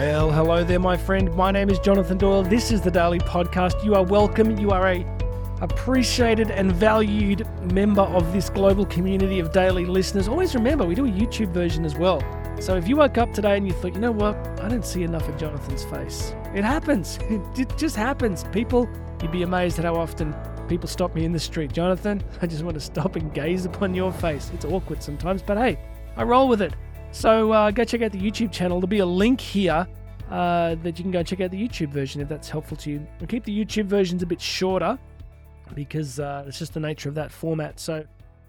Well, hello there, my friend. My name is Jonathan Doyle. This is the Daily Podcast. You are welcome. You are a appreciated and valued member of this global community of daily listeners. Always remember, we do a YouTube version as well. So if you woke up today and you thought, you know what, I don't see enough of Jonathan's face, it happens. It just happens. People, you'd be amazed at how often people stop me in the street. Jonathan, I just want to stop and gaze upon your face. It's awkward sometimes, but hey, I roll with it. So uh, go check out the YouTube channel. There'll be a link here uh, that you can go and check out the YouTube version if that's helpful to you. We'll keep the YouTube versions a bit shorter because uh, it's just the nature of that format. So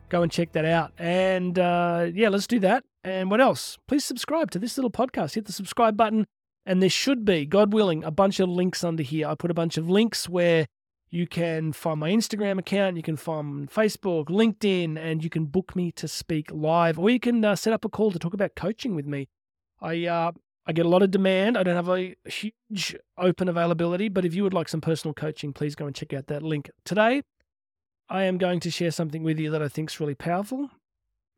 go and check that out. And uh, yeah, let's do that. And what else? Please subscribe to this little podcast. Hit the subscribe button. And there should be, God willing, a bunch of links under here. I put a bunch of links where you can find my Instagram account, you can find Facebook, LinkedIn, and you can book me to speak live, or you can uh, set up a call to talk about coaching with me. I uh, I get a lot of demand. I don't have a huge open availability, but if you would like some personal coaching, please go and check out that link. Today, I am going to share something with you that I think is really powerful,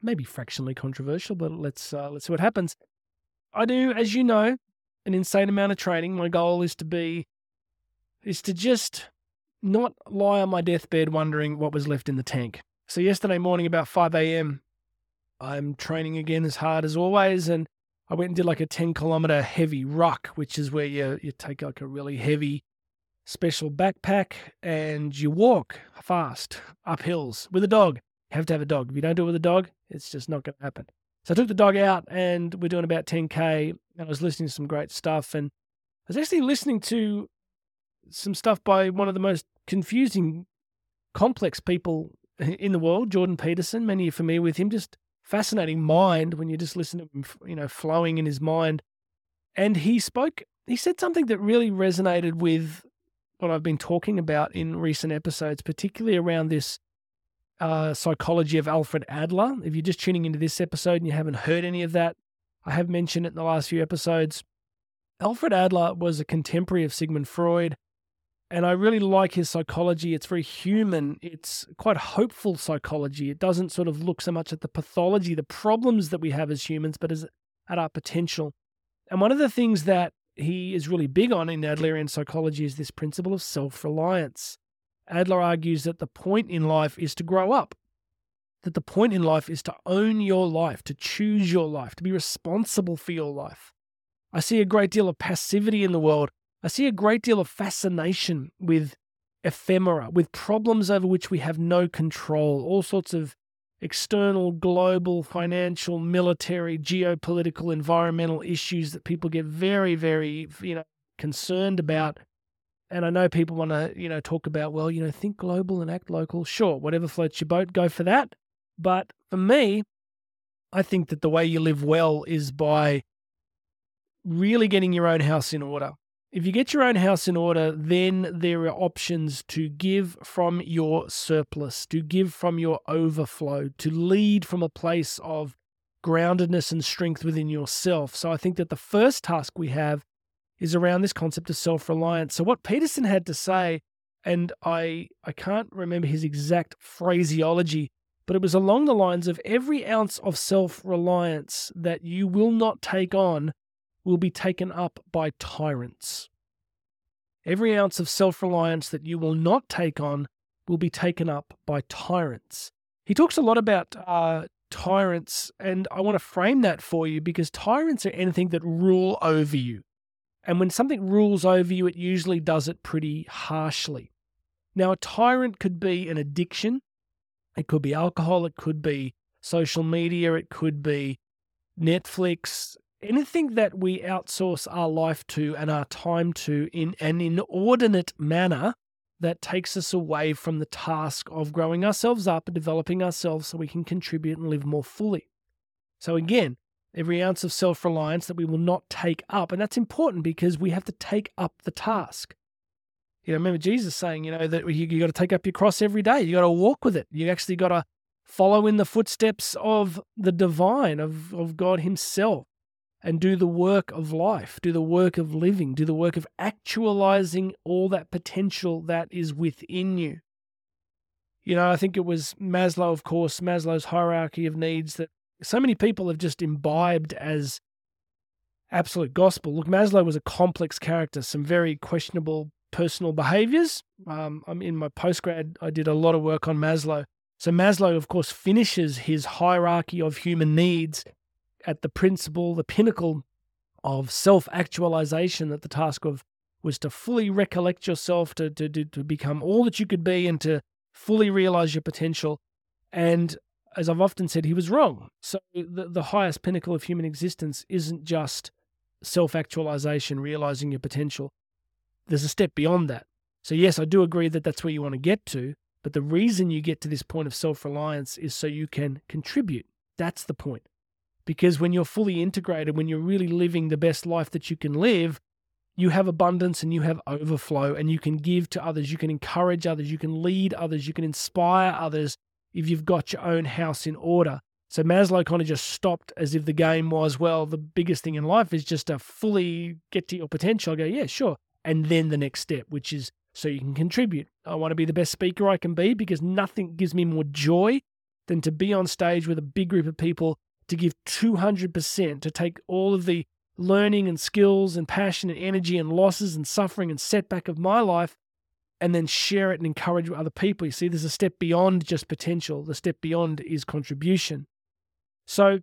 maybe fractionally controversial, but let's uh, let's see what happens. I do, as you know, an insane amount of training. My goal is to be is to just not lie on my deathbed wondering what was left in the tank. So, yesterday morning, about 5 a.m., I'm training again as hard as always. And I went and did like a 10 kilometer heavy ruck, which is where you, you take like a really heavy special backpack and you walk fast up hills with a dog. You have to have a dog. If you don't do it with a dog, it's just not going to happen. So I took the dog out and we're doing about 10K and I was listening to some great stuff. And I was actually listening to some stuff by one of the most confusing, complex people in the world, Jordan Peterson. Many of you are familiar with him. Just fascinating mind when you just listen to him, you know, flowing in his mind. And he spoke, he said something that really resonated with what I've been talking about in recent episodes, particularly around this uh, psychology of Alfred Adler. If you're just tuning into this episode and you haven't heard any of that, I have mentioned it in the last few episodes. Alfred Adler was a contemporary of Sigmund Freud. And I really like his psychology. It's very human. It's quite hopeful psychology. It doesn't sort of look so much at the pathology, the problems that we have as humans, but as at our potential. And one of the things that he is really big on in Adlerian psychology is this principle of self reliance. Adler argues that the point in life is to grow up, that the point in life is to own your life, to choose your life, to be responsible for your life. I see a great deal of passivity in the world I see a great deal of fascination with ephemera, with problems over which we have no control, all sorts of external, global, financial, military, geopolitical, environmental issues that people get very, very, you know, concerned about. And I know people want to, you know, talk about, well, you know, think global and act local. Sure, whatever floats your boat, go for that. But for me, I think that the way you live well is by really getting your own house in order if you get your own house in order, then there are options to give from your surplus, to give from your overflow, to lead from a place of groundedness and strength within yourself. So I think that the first task we have is around this concept of self-reliance. So what Peterson had to say, and I I can't remember his exact phraseology, but it was along the lines of every ounce of self-reliance that you will not take on will be taken up by tyrants. Every ounce of self reliance that you will not take on will be taken up by tyrants. He talks a lot about uh, tyrants, and I want to frame that for you because tyrants are anything that rule over you. And when something rules over you, it usually does it pretty harshly. Now, a tyrant could be an addiction, it could be alcohol, it could be social media, it could be Netflix, anything that we outsource our life to and our time to in an inordinate manner that takes us away from the task of growing ourselves up and developing ourselves so we can contribute and live more fully. So, again, every ounce of self reliance that we will not take up. And that's important because we have to take up the task. You know, remember Jesus saying, you know, that you, you got to take up your cross every day. You got to walk with it. You actually got to follow in the footsteps of the divine, of, of God Himself and do the work of life, do the work of living, do the work of actualizing all that potential that is within you. You know, I think it was Maslow, of course, Maslow's hierarchy of needs that so many people have just imbibed as absolute gospel. Look, Maslow was a complex character, some very questionable personal behaviors. Um, I'm in my postgrad, I did a lot of work on Maslow. So, Maslow, of course, finishes his hierarchy of human needs at the principle, the pinnacle of self actualization, that the task of was to fully recollect yourself, to, to, to become all that you could be, and to fully realize your potential. And as I've often said, he was wrong. So the, the highest pinnacle of human existence isn't just self actualization, realizing your potential. There's a step beyond that. So, yes, I do agree that that's where you want to get to. But the reason you get to this point of self reliance is so you can contribute. That's the point. Because when you're fully integrated, when you're really living the best life that you can live, you have abundance and you have overflow and you can give to others. You can encourage others. You can lead others. You can inspire others if you've got your own house in order. So Maslow kind of just stopped as if the game was, well, the biggest thing in life is just to fully get to your potential. I go, yeah, sure. And then the next step, which is so you can contribute. I want to be the best speaker I can be because nothing gives me more joy than to be on stage with a big group of people to give 200%, to take all of the learning and skills and passion and energy and losses and suffering and setback of my life and then share it and encourage other people. You see, there's a step beyond just potential, the step beyond is contribution. So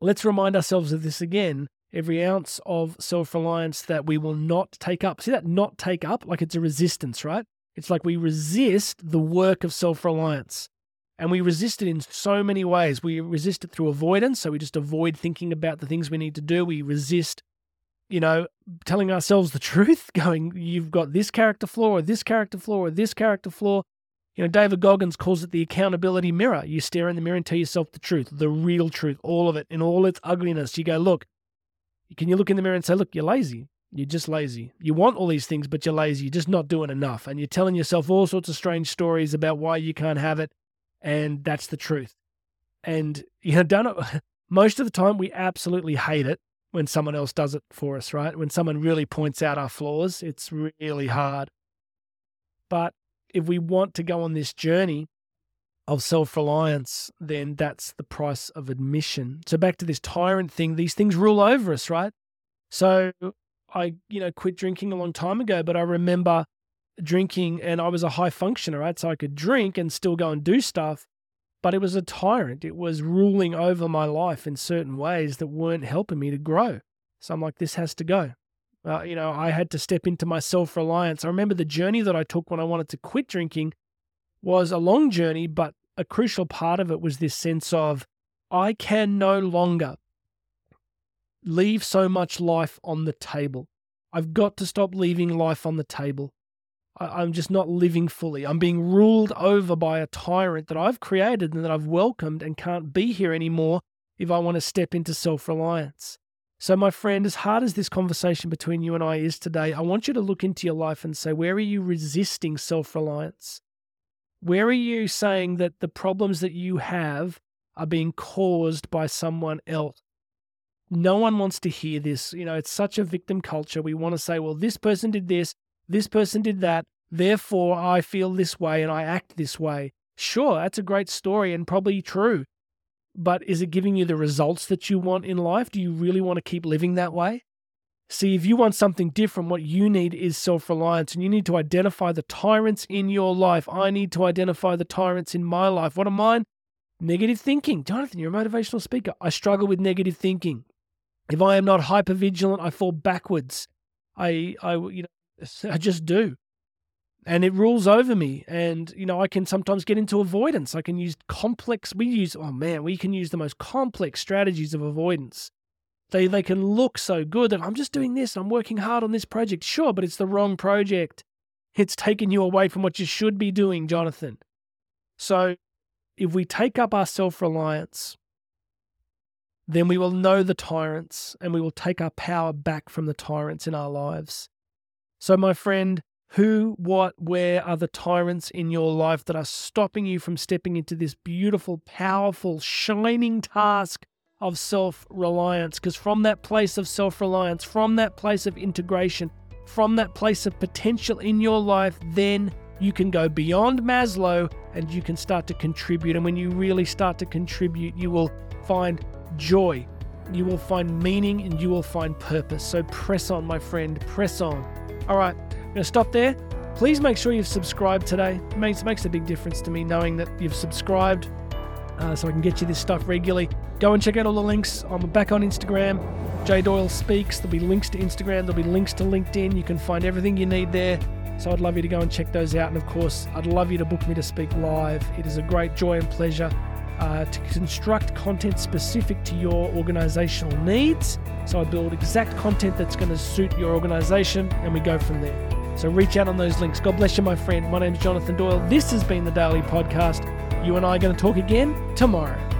let's remind ourselves of this again. Every ounce of self reliance that we will not take up. See that not take up? Like it's a resistance, right? It's like we resist the work of self reliance. And we resist it in so many ways. We resist it through avoidance. So we just avoid thinking about the things we need to do. We resist, you know, telling ourselves the truth, going, you've got this character flaw or this character flaw or this character flaw. You know, David Goggins calls it the accountability mirror. You stare in the mirror and tell yourself the truth, the real truth, all of it in all its ugliness. You go, look, can you look in the mirror and say, look, you're lazy. You're just lazy. You want all these things, but you're lazy. You're just not doing enough. And you're telling yourself all sorts of strange stories about why you can't have it and that's the truth. And you know, done most of the time we absolutely hate it when someone else does it for us, right? When someone really points out our flaws, it's really hard. But if we want to go on this journey of self reliance, then that's the price of admission. So, back to this tyrant thing, these things rule over us, right? So, I, you know, quit drinking a long time ago, but I remember drinking and I was a high functioner, right? So I could drink and still go and do stuff, but it was a tyrant. It was ruling over my life in certain ways that weren't helping me to grow. So I'm like, this has to go. Uh, you know, I had to step into my self reliance. I remember the journey that I took when I wanted to quit drinking was a long journey, but a crucial part of it was this sense of I can no longer leave so much life on the table. I've got to stop leaving life on the table. I'm just not living fully. I'm being ruled over by a tyrant that I've created and that I've welcomed and can't be here anymore if I want to step into self reliance. So, my friend, as hard as this conversation between you and I is today, I want you to look into your life and say, where are you resisting self reliance? Where are you saying that the problems that you have are being caused by someone else? No one wants to hear this. You know, it's such a victim culture. We want to say, well, this person did this, this person did that, therefore I feel this way and I act this way. Sure, that's a great story and probably true. But is it giving you the results that you want in life? Do you really want to keep living that way? See, if you want something different, what you need is self reliance, and you need to identify the tyrants in your life. I need to identify the tyrants in my life. What are mine? Negative thinking. Jonathan, you're a motivational speaker. I struggle with negative thinking. If I am not hyper vigilant, I fall backwards. I, I, you know, I just do. And it rules over me. And, you know, I can sometimes get into avoidance. I can use complex, we use, oh man, we can use the most complex strategies of avoidance. They, they can look so good that I'm just doing this, I'm working hard on this project. Sure, but it's the wrong project. It's taken you away from what you should be doing, Jonathan. So if we take up our self reliance, then we will know the tyrants and we will take our power back from the tyrants in our lives. So, my friend, who, what, where are the tyrants in your life that are stopping you from stepping into this beautiful, powerful, shining task of self reliance? Because from that place of self reliance, from that place of integration, from that place of potential in your life, then you can go beyond Maslow and you can start to contribute. And when you really start to contribute, you will find joy you will find meaning and you will find purpose. So press on, my friend, press on. All right, I'm going to stop there. Please make sure you've subscribed today. It makes, makes a big difference to me knowing that you've subscribed uh, so I can get you this stuff regularly. Go and check out all the links. I'm back on Instagram. J Doyle Speaks. There'll be links to Instagram, there'll be links to LinkedIn. You can find everything you need there. So I'd love you to go and check those out. And of course, I'd love you to book me to speak live. It is a great joy and pleasure uh, to construct content specific to your organizational needs. So I build exact content that's going to suit your organization and we go from there. So reach out on those links. God bless you, my friend. My name is Jonathan Doyle. This has been the Daily Podcast. You and I are going to talk again tomorrow.